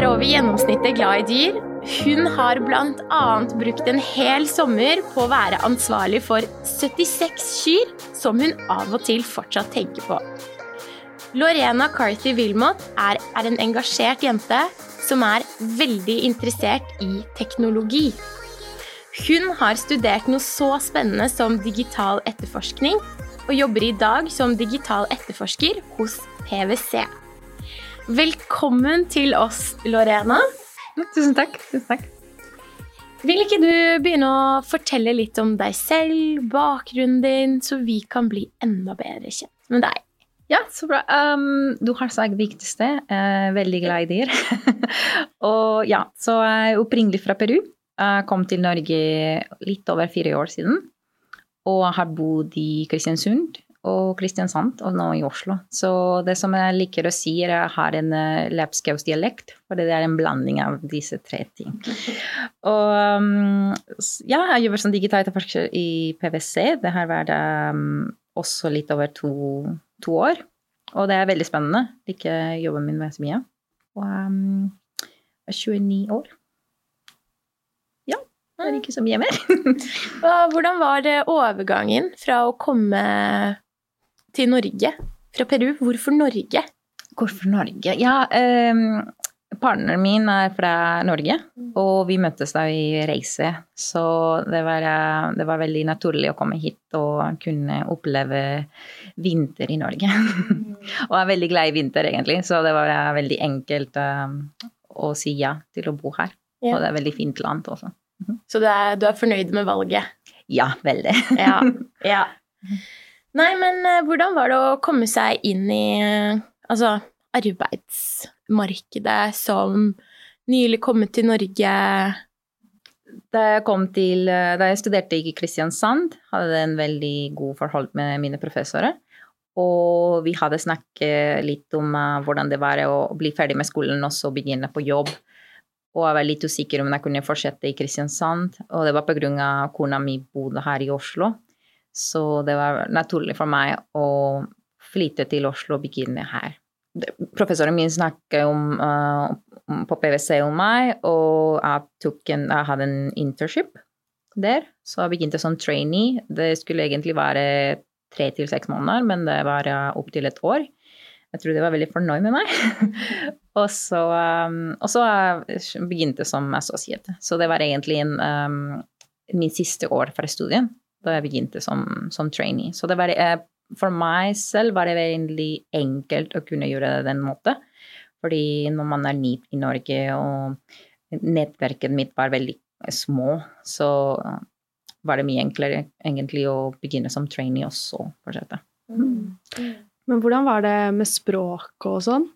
er over gjennomsnittet glad i dyr. Hun har bl.a. brukt en hel sommer på å være ansvarlig for 76 kyr, som hun av og til fortsatt tenker på. Lorena Carthy Wilmot er, er en engasjert jente som er veldig interessert i teknologi. Hun har studert noe så spennende som digital etterforskning, og jobber i dag som digital etterforsker hos PwC. Velkommen til oss, Lorena. Tusen takk. Tusen takk. Vil ikke du begynne å fortelle litt om deg selv, bakgrunnen din, så vi kan bli enda bedre kjent med deg? Ja, så bra. Um, du har sagt det viktigste. Uh, veldig glad i dyr. og ja, så jeg er opprinnelig fra Peru. Jeg kom til Norge litt over fire år siden. Og har bodd i Kristiansund og Kristiansand, og nå i Oslo. Så det som jeg liker å si, er at jeg har en lapskaus-dialekt, for det er en blanding av disse tre ting. Og um, ja, jeg jobber som digital etterforsker i PwC. Det har vært um, også litt over to, to, år. Og det er veldig spennende. Liker jobben min med så mye. Og um, jeg er 29 år. Ja, det er ikke så mye mer. Hvordan var det overgangen fra å komme til Norge fra Peru. Hvorfor Norge? Hvorfor Norge? Ja, um, partneren min er fra Norge, og vi møttes da i reise. Så det var, eh, det var, veldig naturlig å komme hit og kunne oppleve vinter i Norge. og jeg er veldig glad i vinter, egentlig, så det var eh, veldig enkelt um, å si ja til å bo her. Ja. Og det er veldig fint land også. Mhm. Så du er, du er fornøyd med valget? Ja, veldig. ja, ja. Nei, men uh, hvordan var det å komme seg inn i uh, altså, arbeidsmarkedet som nylig kommet til Norge? Da jeg, til, uh, da jeg studerte i Kristiansand, hadde jeg en veldig god forhold med mine professorer. Og vi hadde snakket litt om hvordan det var å bli ferdig med skolen og så begynne på jobb. Og jeg var litt usikker om jeg kunne fortsette i Kristiansand. Og det var pga. kona mi bodde her i Oslo. Så det var naturlig for meg å flytte til Oslo og begynne her. Professoren min snakket om, uh, på PwC om meg, og jeg, en, jeg, hadde en internship der. Så jeg begynte som trainee. Det skulle egentlig være tre til seks måneder, men det var uh, opptil et år. Jeg tror de var veldig fornøyd med meg. og så, um, og så jeg begynte som associate. Så det var egentlig en, um, min siste år fra studien da jeg begynte som, som trainee. Så det var, eh, for meg selv var det veldig enkelt å kunne gjøre det den måten. Fordi når man er ny i Norge, og nettverket mitt var veldig små, så var det mye enklere egentlig å begynne som trainee og så fortsette. Mm. Men hvordan var det med språk og sånn?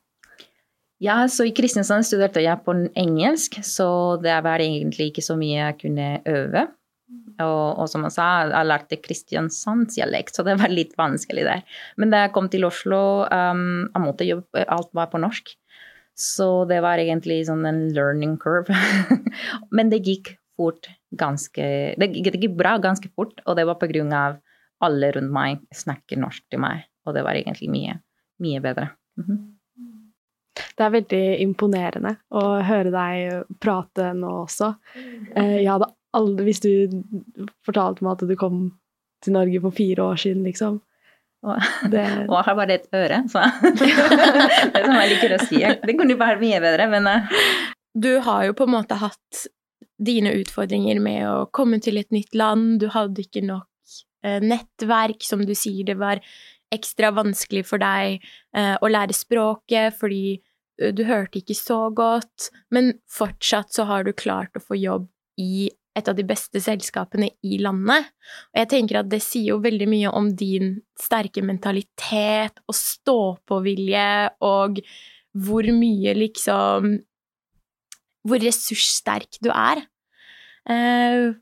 Ja, så I Kristiansand studerte jeg på engelsk, så det var egentlig ikke så mye jeg kunne øve. Og, og, som jeg sa, jeg lærte kristiansandsdialekt, så det var litt vanskelig der. Men da jeg kom til Oslo, um, jeg måtte jobbe, alt var på norsk. Så det var egentlig sånn en learning curve. Men det gikk fort ganske Det gikk bra ganske fort, og det var på grunn av alle rundt meg snakker norsk til meg. Og det var egentlig mye, mye bedre. Mm -hmm. Det er veldig imponerende å høre deg prate nå også. Eh, jeg hadde aldri Hvis du fortalte meg at du kom til Norge for fire år siden, liksom. Det... Og jeg har bare et øre, så det er som jeg liker å si. Det kunne vært mye bedre, men eh. Du har jo på en måte hatt dine utfordringer med å komme til et nytt land. Du hadde ikke nok eh, nettverk, som du sier. Det var ekstra vanskelig for deg eh, å lære språket fordi du hørte ikke så godt, men fortsatt så har du klart å få jobb i et av de beste selskapene i landet. Og jeg tenker at det sier jo veldig mye om din sterke mentalitet og stå-på-vilje, og hvor mye liksom Hvor ressurssterk du er. Eh,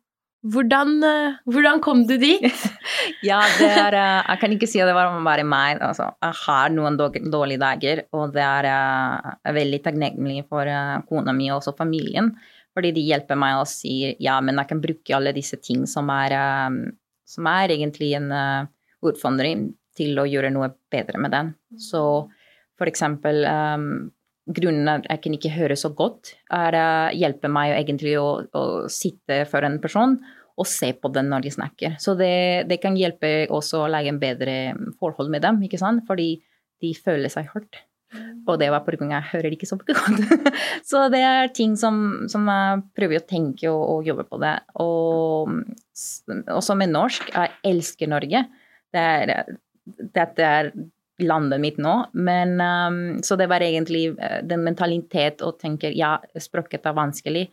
hvordan, eh, hvordan, kom du dit? ja, er eh, Jeg kan ikke si at det var bare meg. Altså, jeg har noen dårlige dager, og det er jeg eh, veldig takknemlig for kona mi og også familien. Fordi de hjelper meg og sier ja, men jeg kan bruke alle disse ting som er, um, som er egentlig en ordforandring, til å gjøre noe bedre med den. Så for eksempel um, grunnen at jeg kan ikke høre så godt, er å hjelpe meg egentlig å, å sitte for en person og se på den når de snakker. Så det, det kan hjelpe også å lage en bedre forhold med dem, ikke sant? fordi de føler seg hørt. Og det var pga. jeg hører ikke så godt. så det er ting som, som, jeg prøver å tenke og, og jobbe på det. Og også med norsk. Jeg elsker Norge. Det er, dette er landet mitt nå. Men, um, så det var egentlig uh, den mentalitet å tenke ja, språket er vanskelig.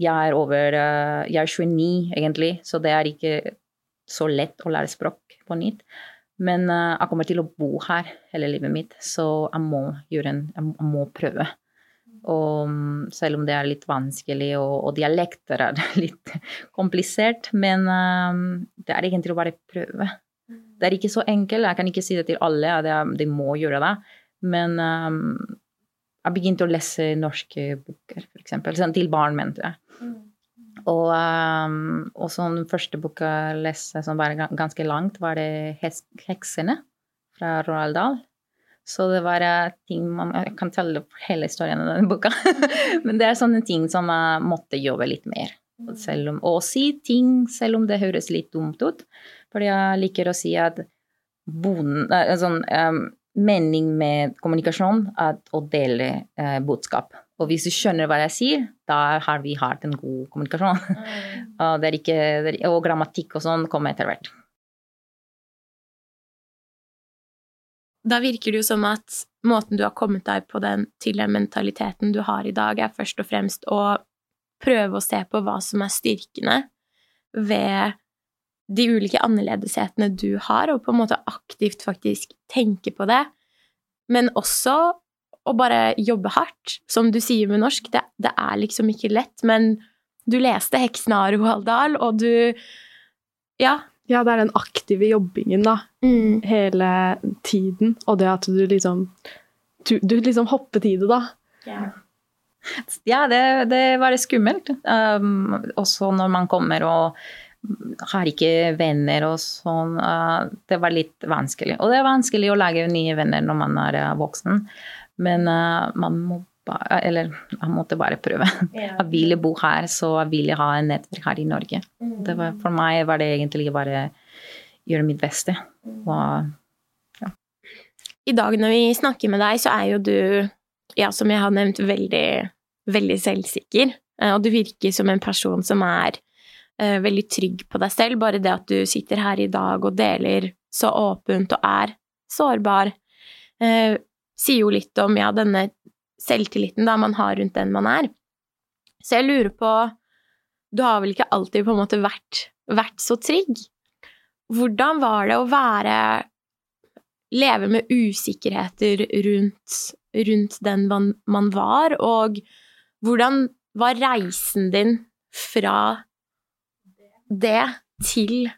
Jeg er over uh, Jeg er 29, egentlig, så det er ikke så lett å lære språk på nytt. Men uh, jeg kommer til å bo her hele livet mitt, så jeg må gjøre en Jeg må prøve. Og um, selv om det er litt vanskelig, og, og dialekter er litt komplisert, men uh, det er egentlig å bare prøve. Det er ikke så enkelt. Jeg kan ikke si det til alle, at de må gjøre det. Men um, jeg begynte å lese norske bøker, f.eks. Sånn til barn, mente jeg. Mm. Og, um, og sånn første boka jeg leste som var ganske langt, var det 'Heksene' fra Roald Dahl. Så det var uh, ting man Jeg kan telle hele historien i denne boka. Men det er sånne ting som jeg måtte jobbe litt mer. Selv Om, og si ting selv om det høres litt dumt ut. Fordi jeg liker å si at bon, uh, sånn, um, mening med kommunikasjon er å dele uh, budskap. Og hvis du skjønner hva jeg sier, da har vi hatt en god kommunikasjon. Mm. og, ikke, og, grammatikk og sånn kommer etter hvert. Da virker det jo som at måten du har kommet deg på den, til den mentaliteten du har i dag, er først og fremst å prøve å se på hva som er styrkene ved de ulike annerledeshetene du har, og på en måte aktivt faktisk tenke på det. Men også å bare jobbe hardt. Som du sier med norsk, det, det er liksom ikke lett, men du leste 'Heksen av Roald Dahl', og du Ja. Ja, det er den aktive jobbingen, da. Mm. Hele tiden. Og det at du liksom Du, du liksom hoppet i det, da. Yeah. Ja, det, det var skummelt. Um, også når man kommer og har ikke venner og sånn. Uh, det var litt vanskelig. Og det er vanskelig å lage nye venner når man er uh, voksen. Men uh, man må bare Eller man måtte bare prøve. Ja. Jeg ville bo her, så jeg ville ha en nettverk her i Norge. Mm. Var, for meg var det egentlig bare gjøre mitt beste. Mm. Og, ja. I dag når vi snakker med deg, så er jo du, ja, som jeg har nevnt, veldig, veldig selvsikker. Eh, og du virker som en person som er uh, veldig trygg på deg selv. Bare det at du sitter her i dag og deler så åpent og er sårbar. Uh, sier jo litt om ja, denne selvtilliten da man har rundt den man er. Så jeg lurer på Du har vel ikke alltid på en måte vært, vært så trygg? Hvordan var det å være Leve med usikkerheter rundt, rundt den man, man var, og hvordan var reisen din fra det til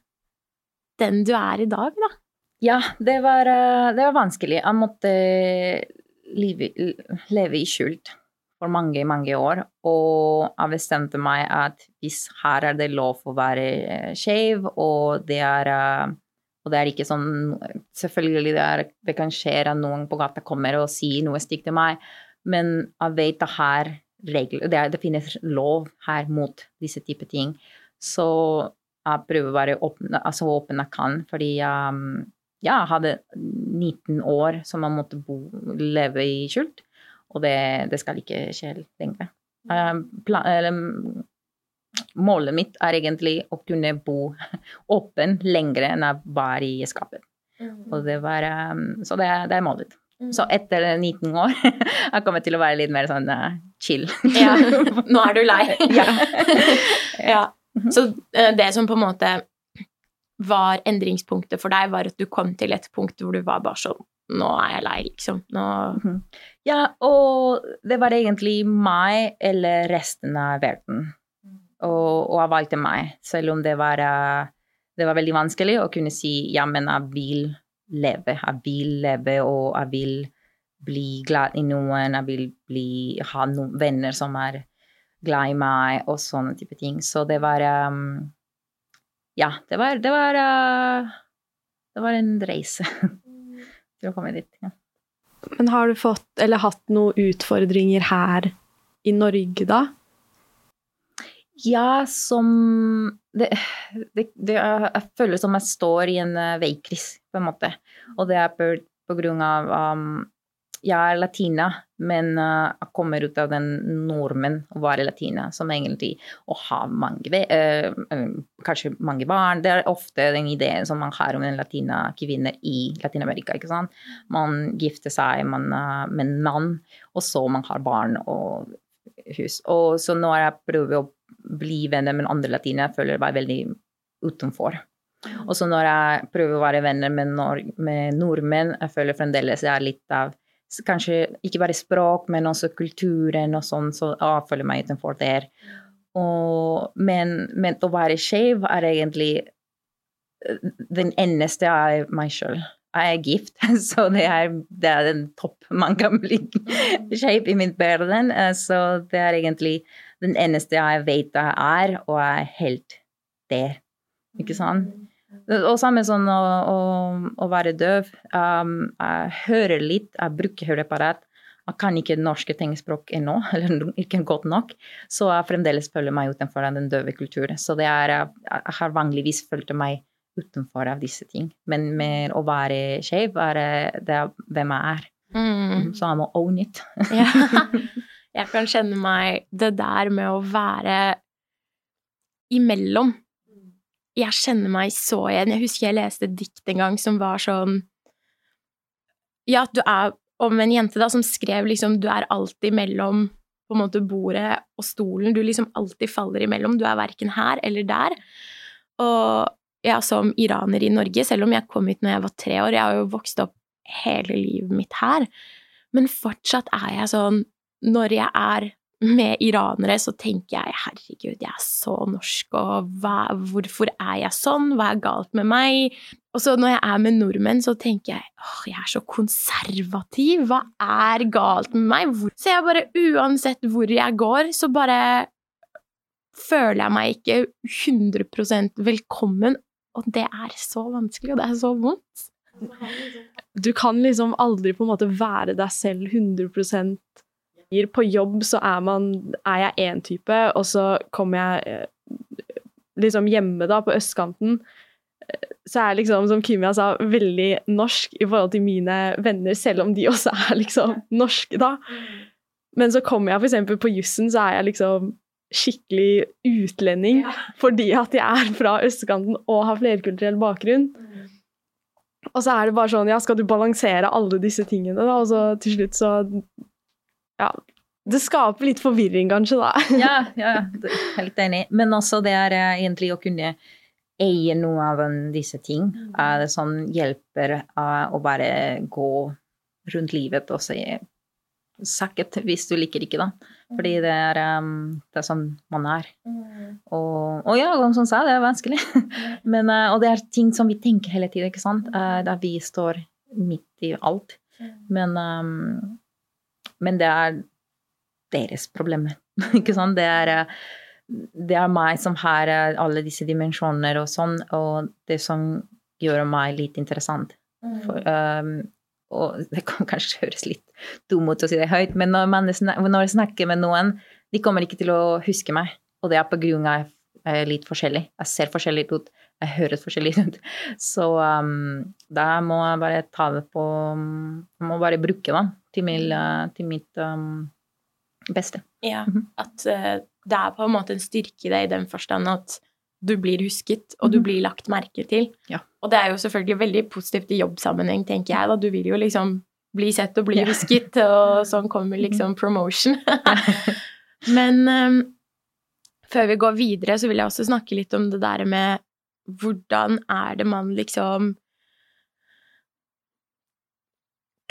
den du er i dag, da? Ja, det var, eh, det var vanskelig. Jeg måtte leve, leve i skjult for mange, mange år. Og jeg bestemte meg at hvis her er det lov å være eh, skeiv, og det er eh, og det er ikke sånn Selvfølgelig det, er, det kan skje at noen på gata kommer og sier noe stygt til meg, men jeg vet at her det, er, det finnes lov her mot disse typer ting. Så jeg prøver å være åpen, altså åpen jeg kan, fordi um, ja, hadde 19 år som man måtte bo, leve i skjult. Og det, det skal ikke skje lenger. Uh, målet mitt er egentlig å kunne bo åpen lenger enn jeg var i skapet. Mm. Det var, um, så det, det, er målet. Mm. Så etter 19 år jeg kommer til å være litt mer sånn uh, chill. ja, nå er du lei. ja. ja. Så det som på en måte var endringspunktet for deg, var at du kom til et punkt hvor du var bare sånn Nå er jeg lei, liksom. Nå mhm. Ja, og det var egentlig meg eller resten av verden. Og, og jeg valgte meg, selv om det var, eh, det var veldig vanskelig å kunne si ja, men jeg vil leve. Jeg vil leve, og jeg vil bli glad i noen. Jeg vil bli, ha noen venner som er glad i meg, og sånne type ting. Så det var um, ja, det var, det var, uh, det var en reise til å komme dit. Ja. Men har du fått, eller hatt noen utfordringer her i Norge, da? Ja, som det, det, det, Jeg føler som jeg står i en veikris, veikryss, på en måte. Og det er på, på grunn av um, Jeg er latina, men uh, jeg kommer ut av den nordmenn å være latina, som egentlig å ha mange uh, Kanskje mange barn. Det er ofte den ideen som man har om en latina kvinne i Latin-Amerika. ikke sant? Man gifter seg man, uh, med en mann, og så man har barn og hus. Og så når jeg prøver å bli venner med andre latiner, jeg føler jeg meg veldig utenfor. Og så når jeg prøver å være venner med, nord med nordmenn, jeg føler fremdeles jeg er litt av Kanskje ikke bare språk, men også kulturen og sånn, så jeg meg utenfor der. Og, men, men, å være skeiv er egentlig den eneste av meg sjøl. Jeg er gift, så det er, det er den topp man kan bli skeiv i min verden. Så det er egentlig den eneste jeg vet jeg er, og jeg er helt der. Ikke sant? Og samme sånn å, å, å være døv. Um, jeg hører litt, jeg bruker høreapparat. Jeg kan ikke norske tegnspråk ennå, eller ikke godt nok, så jeg fremdeles føler meg utenfor den døve kulturen. Så det er, jeg har vanligvis følt meg utenfor av disse ting. Men med å være skeiv, er det hvem jeg er. Mm. Så jeg må own it. ja. Jeg kan kjenne meg det der med å være imellom. Jeg kjenner meg så igjen. Jeg husker jeg leste et dikt en gang som var sånn Ja, du er om en jente da, som skrev liksom Du er alltid mellom på en måte bordet og stolen. Du liksom alltid faller imellom. Du er verken her eller der. Og ja, som iraner i Norge, selv om jeg kom hit når jeg var tre år Jeg har jo vokst opp hele livet mitt her. Men fortsatt er jeg sånn når jeg er med iranere, så tenker jeg herregud, jeg er så norsk, og hva, hvorfor er jeg sånn, hva er galt med meg? Og så når jeg er med nordmenn, så tenker jeg åh, jeg er så konservativ, hva er galt med meg? Så jeg bare, uansett hvor jeg går, så bare føler jeg meg ikke 100% velkommen, og det er så vanskelig, og det er så vondt. Du kan liksom aldri på en måte være deg selv 100 på jobb så er, man, er jeg én type, og så kommer jeg eh, liksom hjemme da, på østkanten, eh, så er jeg liksom, som Kimia sa, veldig norsk i forhold til mine venner, selv om de også er liksom norske, da. Men så kommer jeg f.eks. på jussen, så er jeg liksom skikkelig utlending ja. fordi at jeg er fra østkanten og har flerkulturell bakgrunn. Mm. Og så er det bare sånn, ja, skal du balansere alle disse tingene, da, og så til slutt så ja, det skaper litt forvirring, kanskje, da. ja, ja, er enig. Men også det er eh, egentlig å kunne eie noe av disse ting. Mm. Det som hjelper uh, å bare gå rundt livet og si sakket hvis du liker ikke, da. Fordi mm. det er, um, det er sånn man er. Mm. Og, og ja, som sa, det er vanskelig. Men, uh, og det er ting som vi tenker hele tiden, ikke sant. Uh, da vi står midt i alt. Men um, men det er deres problemer. ikke sant? Det er, eh, det er meg som har eh, alle disse dimensjoner og sånn, og det som gjør meg litt interessant. Mm. For, um, og det kan kanskje høres litt dum ut å si det høyt, men når, man, når jeg snakker med noen, de kommer ikke til å huske meg. Og det er på grunn av jeg er litt forskjellig. Jeg ser forskjellig ut, jeg høres forskjellig ut. Så um, da må jeg bare ta det på Jeg må bare bruke det til, min, til mitt um, beste. Ja, mhm. at uh, det er på en måte en styrke i det i den forstand at du blir husket, og du mhm. blir lagt merke til. Ja. Og det er jo selvfølgelig veldig positivt i jobbsammenheng, tenker jeg. da. Du vil jo liksom bli sett og bli ja. husket, og sånn kommer liksom mhm. promotion. Men um, før vi går videre, så vil jeg også snakke litt om det der med hvordan er det man liksom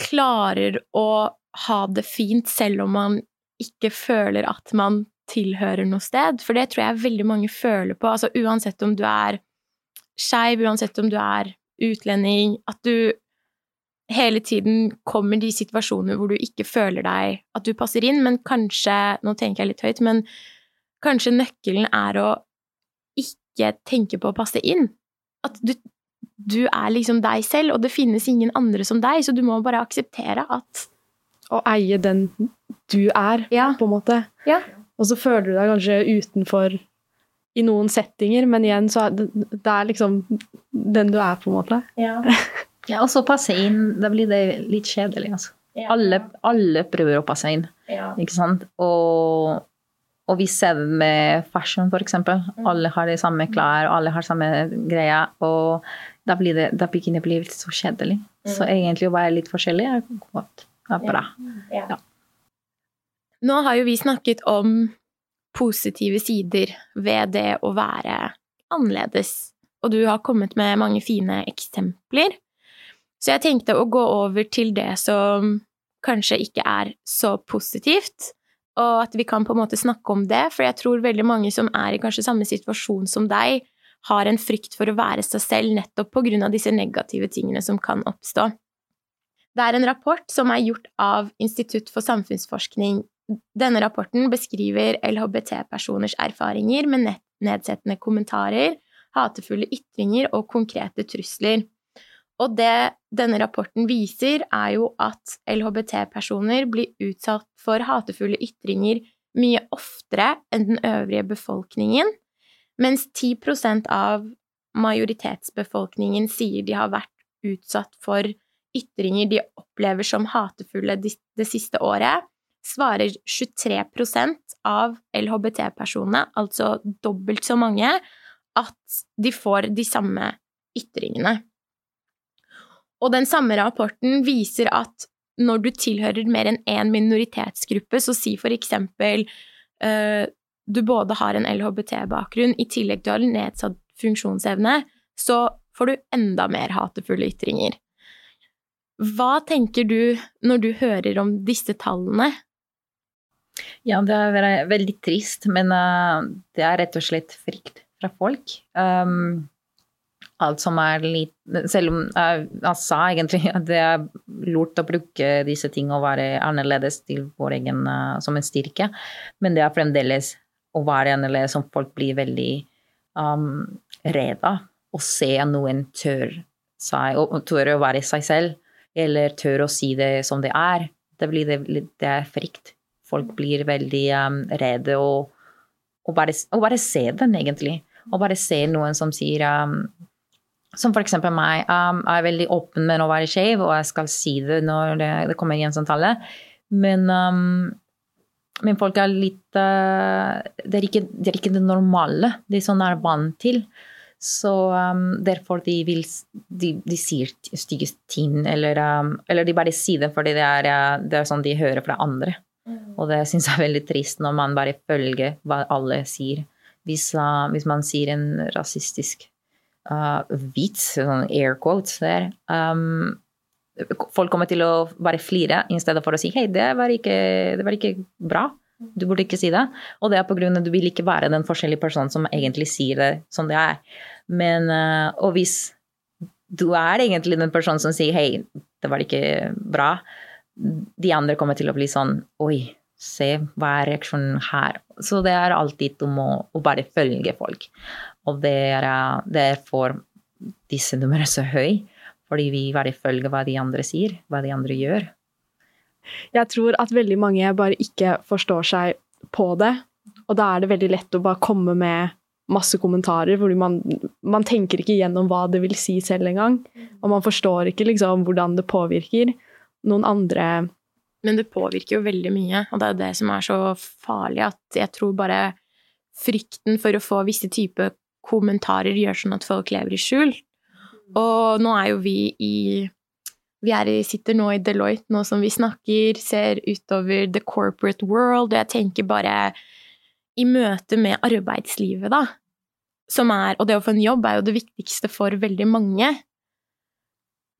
klarer å ha det fint selv om man ikke føler at man tilhører noe sted, for det tror jeg veldig mange føler på, altså uansett om du er skeiv, uansett om du er utlending, at du hele tiden kommer de situasjoner hvor du ikke føler deg at du passer inn, men kanskje, nå tenker jeg litt høyt, men kanskje nøkkelen er å ikke tenke på å passe inn. At du du er liksom deg selv, og det finnes ingen andre som deg, så du må bare akseptere at Å eie den du er, Ja. på en måte. Ja. Og så føler du deg kanskje utenfor i noen settinger, men igjen så er det, det er liksom den du er, på en måte. Ja. Ja, og så passe inn, da blir det litt kjedelig, altså. Alle, alle prøver å passe inn, ikke sant? Og, og vi ser det med fashion, for eksempel. Alle har de samme klær, og alle har samme greia, og da blir det, da begynner det å bli litt så kjedelig. Så egentlig å være litt forskjellig er godt. Er bra. Nå har jo vi snakket om positive sider ved det å være annerledes, og du har kommet med mange fine eksempler. Så jeg tenkte å gå over til det som kanskje ikke er så positivt, og at vi kan på en måte snakke om det, for jeg tror veldig mange som er i kanskje samme situasjon som deg, har en frykt for å være seg selv nettopp på grunn av disse negative tingene som kan oppstå. Det er en rapport som er gjort av Institutt for samfunnsforskning. Denne rapporten beskriver LHBT-personers erfaringer med nedsettende kommentarer, hatefulle ytringer og konkrete trusler. Og det denne rapporten viser, er jo at LHBT-personer blir utsatt for hatefulle ytringer mye oftere enn den øvrige befolkningen, mens 10% av majoritetsbefolkningen sier de har vært utsatt for ytringer de opplever som hatefulle det siste året, svarer 23% av LHBT-personene, altså dobbelt så mange, at de får de samme ytringene. Og den samme rapporten viser at når du tilhører mer enn én minoritetsgruppe, så si for eksempel eh, du både har en LHBT-bakgrunn i tillegg til å ha nedsatt funksjonsevne, så får du enda mer hatefulle ytringer. Hva tenker du når du hører om disse tallene? Ja, det er ve- veldig trist, men eh, det er rett og slett frykt fra folk. Um, alt som er litt Selv om jeg, jeg sa egentlig at det er lurt å bruke disse tingene og være annerledes til vår egen eh, som en styrke, men det er fremdeles å være annerledes som folk blir veldig um, redde å se at noen tør, seg, og tør å være seg selv, eller tør å si det som det er. Det, blir det, det er frykt. Folk blir veldig um, redde og, og, bare, og bare se den, egentlig. Og bare se noen som sier um, Som for eksempel meg. Um, jeg er veldig åpen med å være skeiv, og jeg skal si det når det, det kommer igjen samtale. Men, um, men folk er litt uh, det, er ikke, det er ikke det normale. Det er sånn de er vant til. Så um, derfor de vil de, de sier stygge ting, eller, um, eller de bare sier det fordi det er, uh, det er sånn de hører fra andre. Og det syns jeg er veldig trist når man bare følger hva alle sier. Hvis, uh, hvis man sier en rasistisk uh, vits, sånn air quotes der um, Folk kommer til å bare flire i stedet for å si hei, det var ikke, det var ikke bra. Du burde ikke si det. Og det er på grunn av at du vil ikke være den forskjellige personen som egentlig sier det som det er. Men, uh, og hvis du er egentlig den personen som sier hei, det var ikke bra, de andre kommer til å bli sånn oi, se hva er reaksjonen her. Så det er alltid om å, å bare følge folk. Og det er uh, derfor disse numrene er så høye. Fordi vi bare følger hva de andre sier, hva de andre gjør. Jeg tror at veldig mange bare ikke forstår seg på det, og da er det veldig lett å bare komme med masse kommentarer, fordi man, man tenker ikke gjennom hva det vil si selv engang, og man forstår ikke liksom hvordan det påvirker noen andre Men det påvirker jo veldig mye, og det er det som er så farlig, at jeg tror bare frykten for å få visse typer kommentarer gjør sånn at folk lever i skjul. Og nå er jo vi i Vi er sitter nå i Deloitte, nå som vi snakker, ser utover the corporate world, og jeg tenker bare i møte med arbeidslivet, da, som er Og det å få en jobb er jo det viktigste for veldig mange.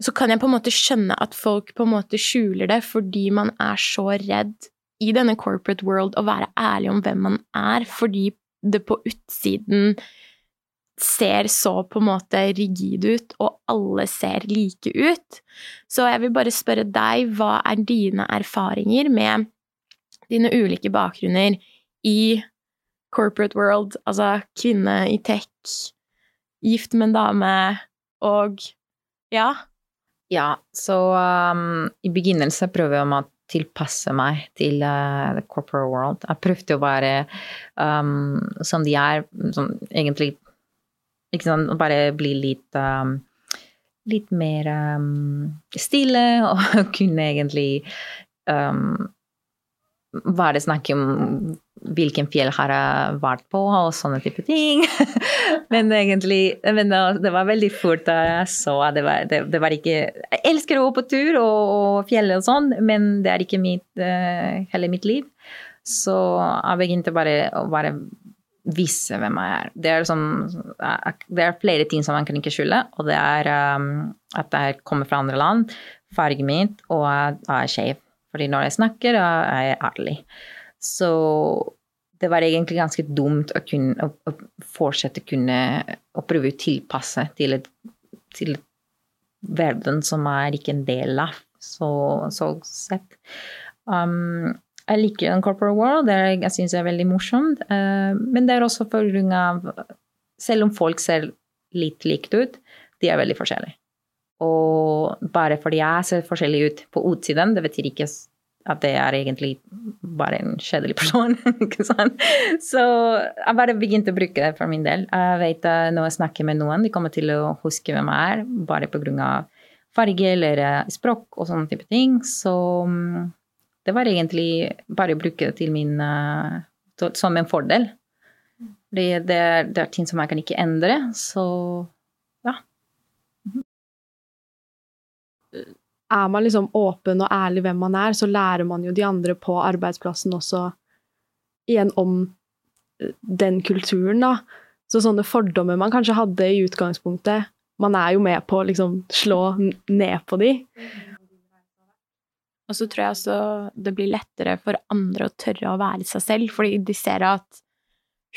Så kan jeg på en måte skjønne at folk på en måte skjuler det fordi man er så redd i denne corporate world å være ærlig om hvem man er, fordi det på utsiden ser så på en måte rigid ut, og alle ser like ut. Så jeg vil bare spørre deg, hva er dine erfaringer med dine ulike bakgrunner i corporate world, altså kvinne i tech, gift med en dame og ja. Ja, så um, i begynnelsen prøver jeg å tilpasse meg til uh, the corporate world. Jeg prøvde å være um, som de er, som egentlig ikke sant, Bare bli litt um, Litt mer um, stille og kunne egentlig um, bare snakke om hvilken fjell har jeg vært på, og sånne type ting. men egentlig men det var veldig fort da jeg så at det var, det, det var ikke Jeg elsker å gå på tur og, og fjellet og sånn, men det er ikke mitt, uh, hele mitt liv. Så jeg begynte bare å bare vise hvem jeg er. Det er, liksom, det er flere ting som man kan ikke skjule, og det er um, at jeg kommer fra andre land, fargen min, og jeg er skeiv. Fordi når jeg snakker, er jeg ærlig. Så det var egentlig ganske dumt å, kunne, å, å fortsette kunne å prøve å tilpasse til, et, til verden som er ikke en del av, så, så sett. Um, jeg liker den corporate world, er, jeg syns det er veldig morsomt. Uh, men det er også av Selv om folk ser litt likt ut, de er veldig forskjellige. Og bare fordi jeg ser forskjellig ut på utsiden, det betyr ikke at det er egentlig bare en kjedelig person. ikke sant? Så jeg bare begynte å bruke det for min del. Jeg vet at Når jeg snakker med noen, de kommer til å huske hvem jeg er, bare pga. farge eller eh, språk og sånne type ting. Så mm, det var egentlig bare å bruke det til min, uh, som en fordel. Det, det, det er ting som jeg kan ikke endre, så ja. Er man liksom åpen og ærlig hvem man er, så lærer man jo de andre på arbeidsplassen også igjen om eh, den kulturen, da. Så sånne fordommer man kanskje hadde i utgangspunktet, man er jo med på å liksom slå ned på de. Og så tror jeg også det blir lettere for andre å tørre å være seg selv, fordi de ser at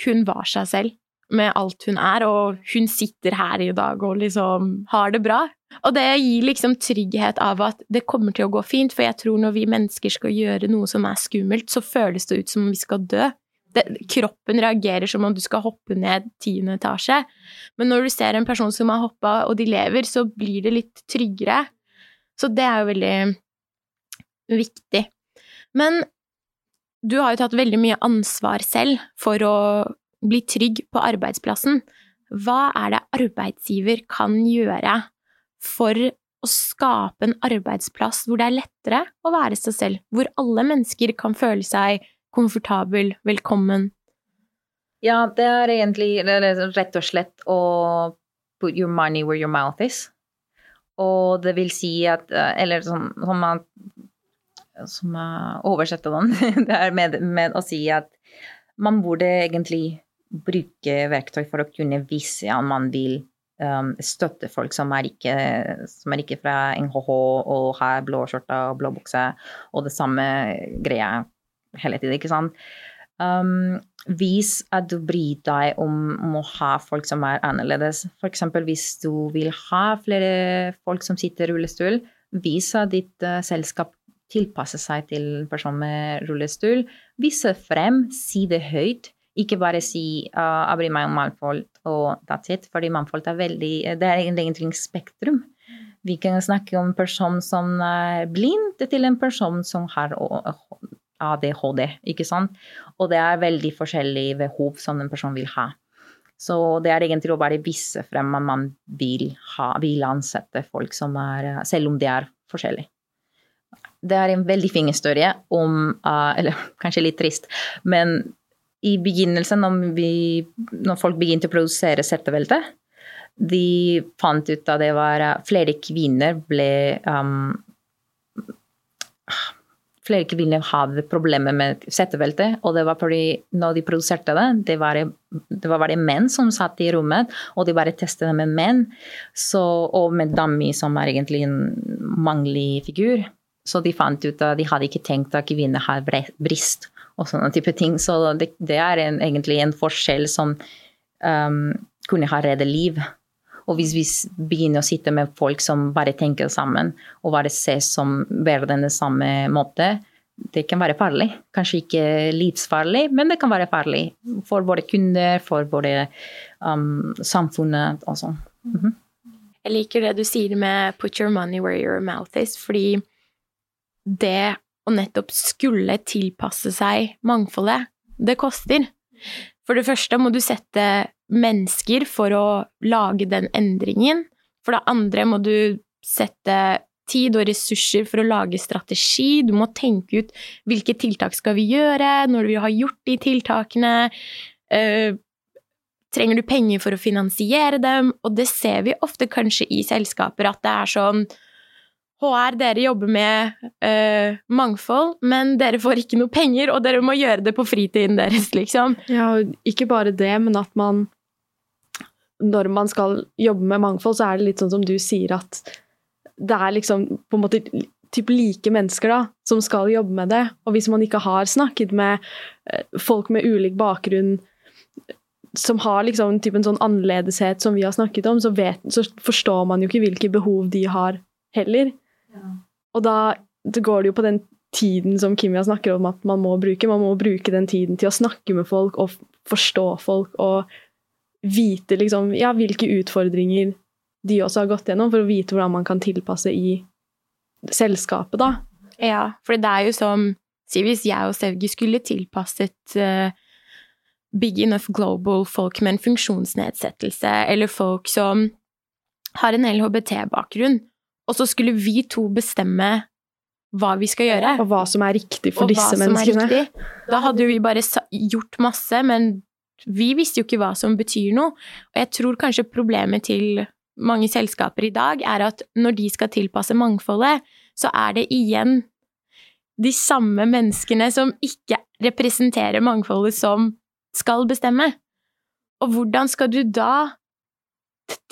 hun var seg selv med alt hun er, og hun sitter her i dag og liksom har det bra. Og det gir liksom trygghet av at det kommer til å gå fint, for jeg tror når vi mennesker skal gjøre noe som er skummelt, så føles det ut som om vi skal dø. Det, kroppen reagerer som om du skal hoppe ned tiende etasje. Men når du ser en person som har hoppa, og de lever, så blir det litt tryggere. Så det er jo veldig viktig. Men du har jo tatt veldig mye ansvar selv for å bli trygg på arbeidsplassen. Hva er det arbeidsgiver kan gjøre for å skape en arbeidsplass hvor det er lettere å være seg selv, hvor alle mennesker kan føle seg komfortabel, velkommen? Ja, det er egentlig rett og slett å put your money where your mouth is. Og det vil si at Eller sånn som man som oversetter den, det er med, med, å si at man burde egentlig bruke verktøy for å kunne vise at man vil um, støtte folk som er, ikke, som er ikke fra NHH og har blå skjorte og blå bukse og det samme greia hele tiden, ikke sant. Um, vis at du bryr deg om, om, å ha folk som er annerledes. F.eks. hvis du vil ha flere folk som sitter i rullestol, vis at ditt uh, selskap tilpasser seg til en person med rullestol. Vise frem, si det høyt. Ikke bare si uh, 'jeg bryr meg om mangfold' og that's it. Fordi mangfold er veldig Det er egentlig en spektrum. Vi kan snakke om en person som er blind, til en person som har ADHD, ikke sant. Og det er veldig forskjellige behov som en person vil ha. Så det er egentlig å bare vise frem at man vil, ha, vil ansette folk som er Selv om de er forskjellige. Det er en veldig fin historie om uh, Eller kanskje litt trist, men i begynnelsen, når, vi, når folk begynte å produsere settevelte, de fant ut at det var flere kvinner ble um, Flere kvinner hadde problemer med settevelte, og det var fordi når de produserte det, det var, det var bare menn som satt i rommet, og de bare testet det med menn. Så, og med dummy, som er egentlig en mannlig figur. Så de fant ut at de hadde ikke tenkt at kvinner har brist og sånne type ting. Så det, det er en, egentlig en forskjell som um, kunne ha reddet liv. Og hvis vi begynner å sitte med folk som bare tenker sammen, og bare ses som verden den samme måte, det kan være farlig. Kanskje ikke livsfarlig, men det kan være farlig for våre kunder, for våre um, samfunnet og sånn. Mm -hmm. Jeg liker det du sier med 'put your money where your mouth is', fordi det å nettopp skulle tilpasse seg mangfoldet, det koster. For det første må du sette mennesker for å lage den endringen. For det andre må du sette tid og ressurser for å lage strategi. Du må tenke ut hvilke tiltak skal vi gjøre, når vi har gjort de tiltakene. Uh, trenger du penger for å finansiere dem? Og det ser vi ofte kanskje i selskaper, at det er sånn HR, dere jobber med uh, mangfold, men dere får ikke noe penger, og dere må gjøre det på fritiden deres, liksom. Ja, og ikke bare det, men at man Når man skal jobbe med mangfold, så er det litt sånn som du sier, at det er liksom på en måte typ like mennesker da, som skal jobbe med det. Og hvis man ikke har snakket med uh, folk med ulik bakgrunn, som har liksom en sånn annerledeshet som vi har snakket om, så, vet, så, forstår man jo ikke hvilke behov de har heller. Og da går det jo på den tiden som Kimia snakker om at man må bruke. Man må bruke den tiden til å snakke med folk og forstå folk og vite liksom, ja, hvilke utfordringer de også har gått gjennom, for å vite hvordan man kan tilpasse i selskapet, da. Ja, for det er jo som hvis jeg og Sevgi skulle tilpasset uh, big enough global folk med en funksjonsnedsettelse, eller folk som har en LHBT-bakgrunn, og så skulle vi to bestemme hva vi skal gjøre. Og hva som er riktig for disse menneskene. Da hadde jo vi bare gjort masse, men vi visste jo ikke hva som betyr noe. Og jeg tror kanskje problemet til mange selskaper i dag er at når de skal tilpasse mangfoldet, så er det igjen de samme menneskene som ikke representerer mangfoldet, som skal bestemme. Og hvordan skal du da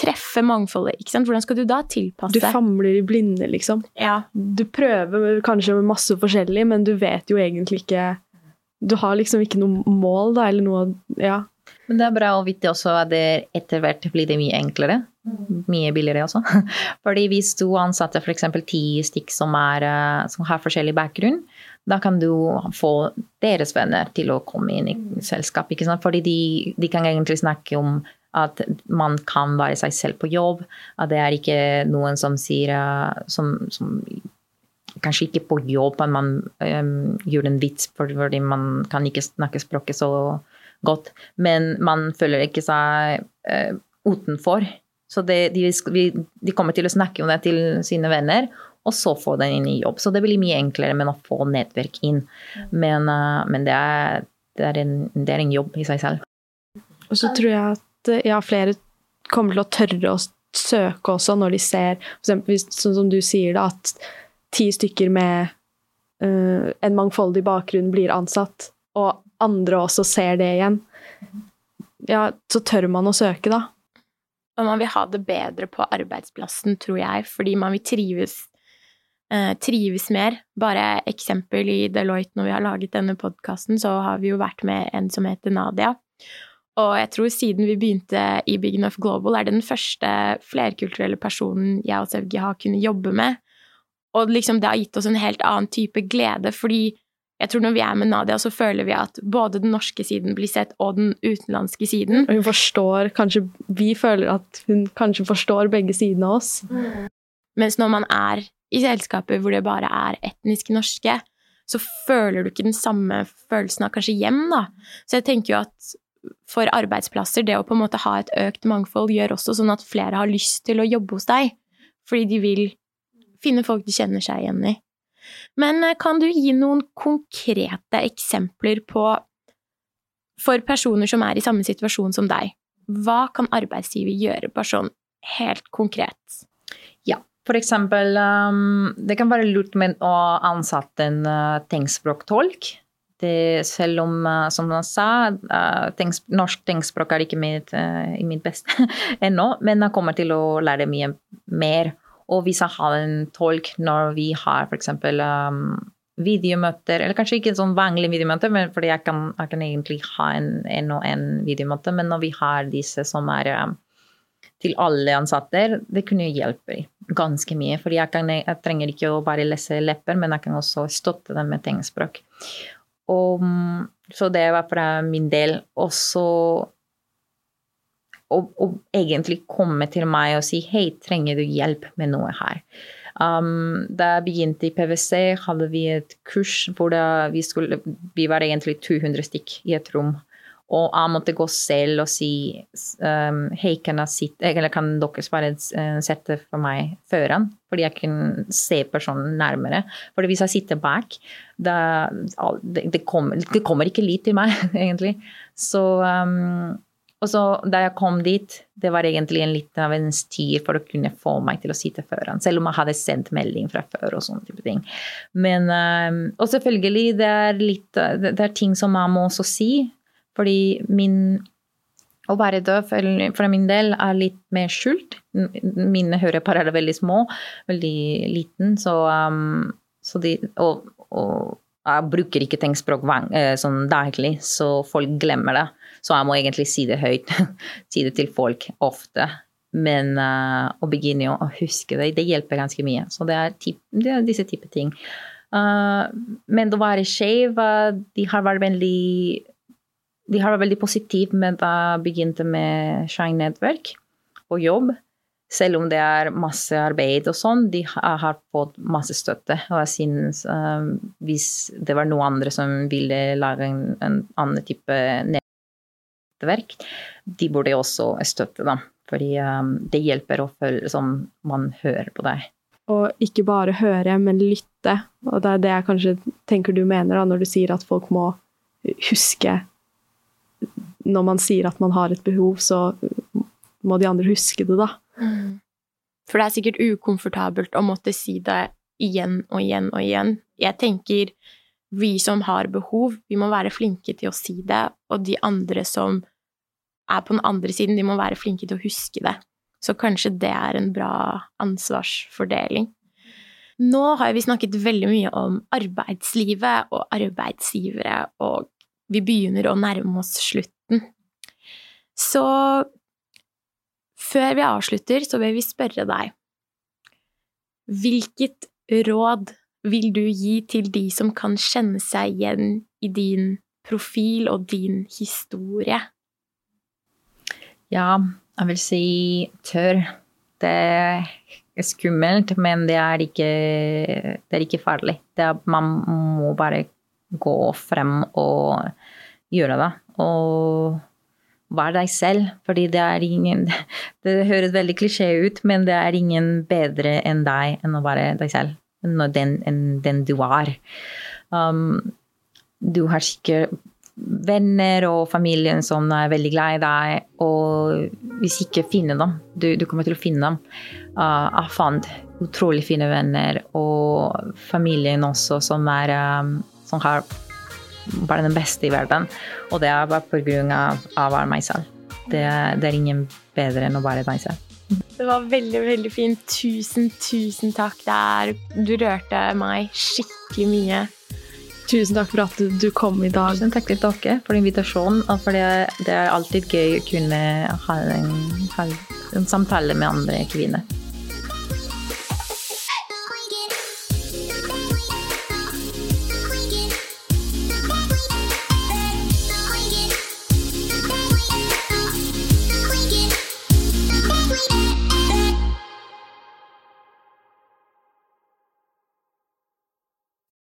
treffe mangfoldet, ikke sant? Hvordan skal du da tilpasse? Du famler i blinde, liksom. Ja. Du prøver kanskje med masse forskjellig, men du vet jo egentlig ikke Du har liksom ikke noe mål, da, eller noe Ja. Men det er bra å vite også at det etter hvert blir det mye enklere. Mye billigere også. Fordi hvis du ansatte f.eks. ti stykk som, er, eh, som har forskjellig bakgrunn, da kan du få deres venner til å komme inn i selskap. Ikke sant? Fordi de, de, kan egentlig snakke om at man kan være seg selv på jobb. At det er ikke noen som sier eh, som, som Kanskje ikke på jobb, men man um, gjør en vits fordi man kan ikke snakke språket så godt. Men man føler ikke seg uh, utenfor. Så det, de, de, kommer til å snakke om det til sine venner, og så få den inn i jobb. Så det blir mye enklere med å få nettverk inn. Men, uh, men det, er, det, er en, det, er, en, jobb i seg selv. Og så tror jeg at ja, flere kommer til å tørre å søke også når de ser f.eks. sånn som du sier da, at ti stykker med uh, en mangfoldig bakgrunn blir ansatt, og andre også ser det igjen. Ja, så tør man å søke, da. Og man vil ha det bedre på arbeidsplassen, tror jeg, fordi man vil trives eh, trives mer. Bare eksempel i Deloitte, når vi har laget denne podkasten, så har vi jo vært med en som heter Nadia. Og jeg tror siden vi begynte i Big Enough Global, er det den første flerkulturelle personen jeg og Sevgi har kunnet jobbe med. Og liksom det har gitt oss en helt annen type glede, fordi jeg tror når vi er med Nadia, så føler vi at både den norske siden blir sett, og den utenlandske siden. Og hun forstår kanskje Vi føler at hun kanskje forstår begge sidene av oss. Mm. Mens når man er i selskaper hvor det bare er etnisk norske, så føler du ikke den samme følelsen av kanskje hjem, da. Så jeg tenker jo at for arbeidsplasser, det å på en måte ha et økt mangfold, gjør også sånn at flere har lyst til å jobbe hos deg, fordi de vil finne folk de kjenner seg igjen i. Men eh, kan du gi noen konkrete eksempler på For personer som er i samme situasjon som deg, hva kan arbeidsgiver gjøre, bare sånn helt konkret? For eksempel, um, det kan være lurt med å ansette en uh, tegnspråktolk. Det, selv om, uh, som han sa, uh, tenks, norsk tegnspråk er ikke mitt, uh, i mitt beste ennå, men jeg kommer til å lære mye mer. Og hvis jeg har en tolk når vi har f.eks. Um, videomøter, eller kanskje ikke sånn vanlige videomøter, men fordi jeg kan, jeg kan egentlig ha en, en og en videomøte, men når vi har disse som er um, til alle ansatte, det kunne hjelpe ganske mye. For jeg, jeg, trenger ikke å bare lese lepper, men jeg kan også støtte dem med tegnspråk. Og, så det var fra min del. Og så og, egentlig komme til meg og si hei, trenger du hjelp med noe her? Um, da jeg begynte i PwC, hadde vi et kurs hvor vi, skulle, vi var egentlig 200 stykk i et rom. Og jeg måtte gå selv og si um, hei, kan, kan dere bare eh, sette for meg føreren? Fordi jeg kunne se personen nærmere. For hvis jeg sitter bak, da, det, kommer, det, kommer, ikke lyd til meg, egentlig. Så um, og så da jeg kom dit, det var egentlig en liten av en styr for å kunne få meg til å sitte foran, selv om jeg hadde sendt melding fra før og sånne type ting. Men, um, og selvfølgelig, det er, litt, det er ting som jeg må også si. Fordi min å være døv for min del er litt mer skjult. Mine høreapparat er veldig små, veldig liten, så, um, så de, og, og, jeg bruker ikke tegnspråk eh, sånn daglig, så folk glemmer det. Så jeg må egentlig si det høyt. si det til folk ofte. Men uh, å begynne å huske det, det hjelper ganske mye. Så det er, typ, det er disse type ting. Uh, men å være skeiv, uh, de har vært veldig de har vært veldig positive med da jeg begynte med Shine Network og jobb. Selv om det er masse arbeid og sånn, de har fått masse støtte. Og jeg synes uh, hvis det var noen andre som ville lage en, en annen type nettverk, de burde også støtte dem. Fordi um, det hjelper å føle som man hører på deg. Og ikke bare høre, men lytte. Og det er det jeg kanskje tenker du mener da, når du sier at folk må huske når man sier at man har et behov, så må de andre huske det, da. Mm. For det er sikkert ukomfortabelt å måtte si det igjen og igjen og igjen. Jeg tenker vi som har behov, vi må være flinke til å si det, og de andre som er på den andre siden, de må være flinke til å huske det. Så kanskje det er en bra ansvarsfordeling. Nå har vi snakket veldig mye om arbeidslivet og arbeidsgivere, og vi begynner å nærme oss slutten. så før vi avslutter, så vil vi spørre deg Hvilket råd vil du gi til de som kan kjenne seg igjen i din profil og din historie? Ja, jeg vil si tør. Det er skummelt, men det er ikke, det er ikke farlig. Er, man må bare gå frem og gjøre det. Og vær deg selv. Fordi det er ingen Det høres veldig klisjé ut, men det er ingen bedre enn deg enn å være deg selv. Den, den du er. Um, du har sikkert venner og familien som er veldig glad i deg, og hvis ikke finne dem Du, du kommer til å finne dem. Uh, jeg fant utrolig fine venner, og familien også, som, er, um, som har bare den beste i verden. Og det er bare på grunn av å være meg selv. Det, det, er ingen bedre enn å være meg selv. Det var veldig, veldig fint. Tusen, tusen takk. Er, du rørte meg skikkelig mye. Tusen takk for at du kom i dag. Tusen takk til dere for invitasjonen. For det, det er alltid gøy å kunne ha en, ha en samtale med andre kvinner.